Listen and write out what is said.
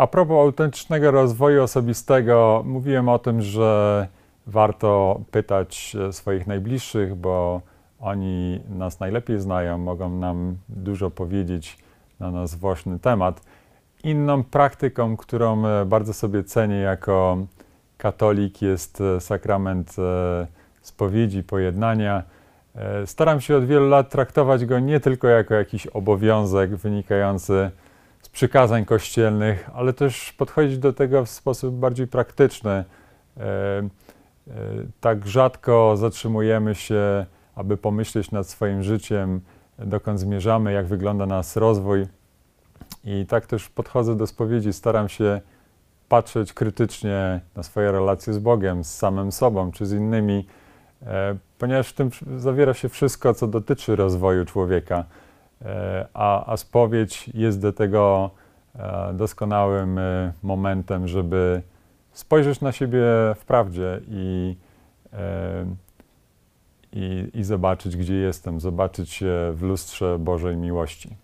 A propos autentycznego rozwoju osobistego, mówiłem o tym, że warto pytać e, swoich najbliższych, bo oni nas najlepiej znają, mogą nam dużo powiedzieć na nas własny temat. Inną praktyką, którą e, bardzo sobie cenię jako katolik, jest e, sakrament spowiedzi, pojednania. Staram się od wielu lat traktować go nie tylko jako jakiś obowiązek wynikający z przykazań kościelnych, ale też podchodzić do tego w sposób bardziej praktyczny. E, e, tak rzadko zatrzymujemy się, aby pomyśleć nad swoim życiem, dokąd zmierzamy, jak wygląda nas rozwój. I tak też podchodzę do spowiedzi, staram się patrzeć krytycznie na swoje relacje z Bogiem, z samym sobą czy z innymi, e, ponieważ w tym zawiera się wszystko, co dotyczy rozwoju człowieka. E, a, a spowiedź jest do tego e, doskonałym e, momentem, żeby spojrzeć na siebie w prawdzie i, i, i zobaczyć, gdzie jestem, zobaczyć się w lustrze Bożej miłości.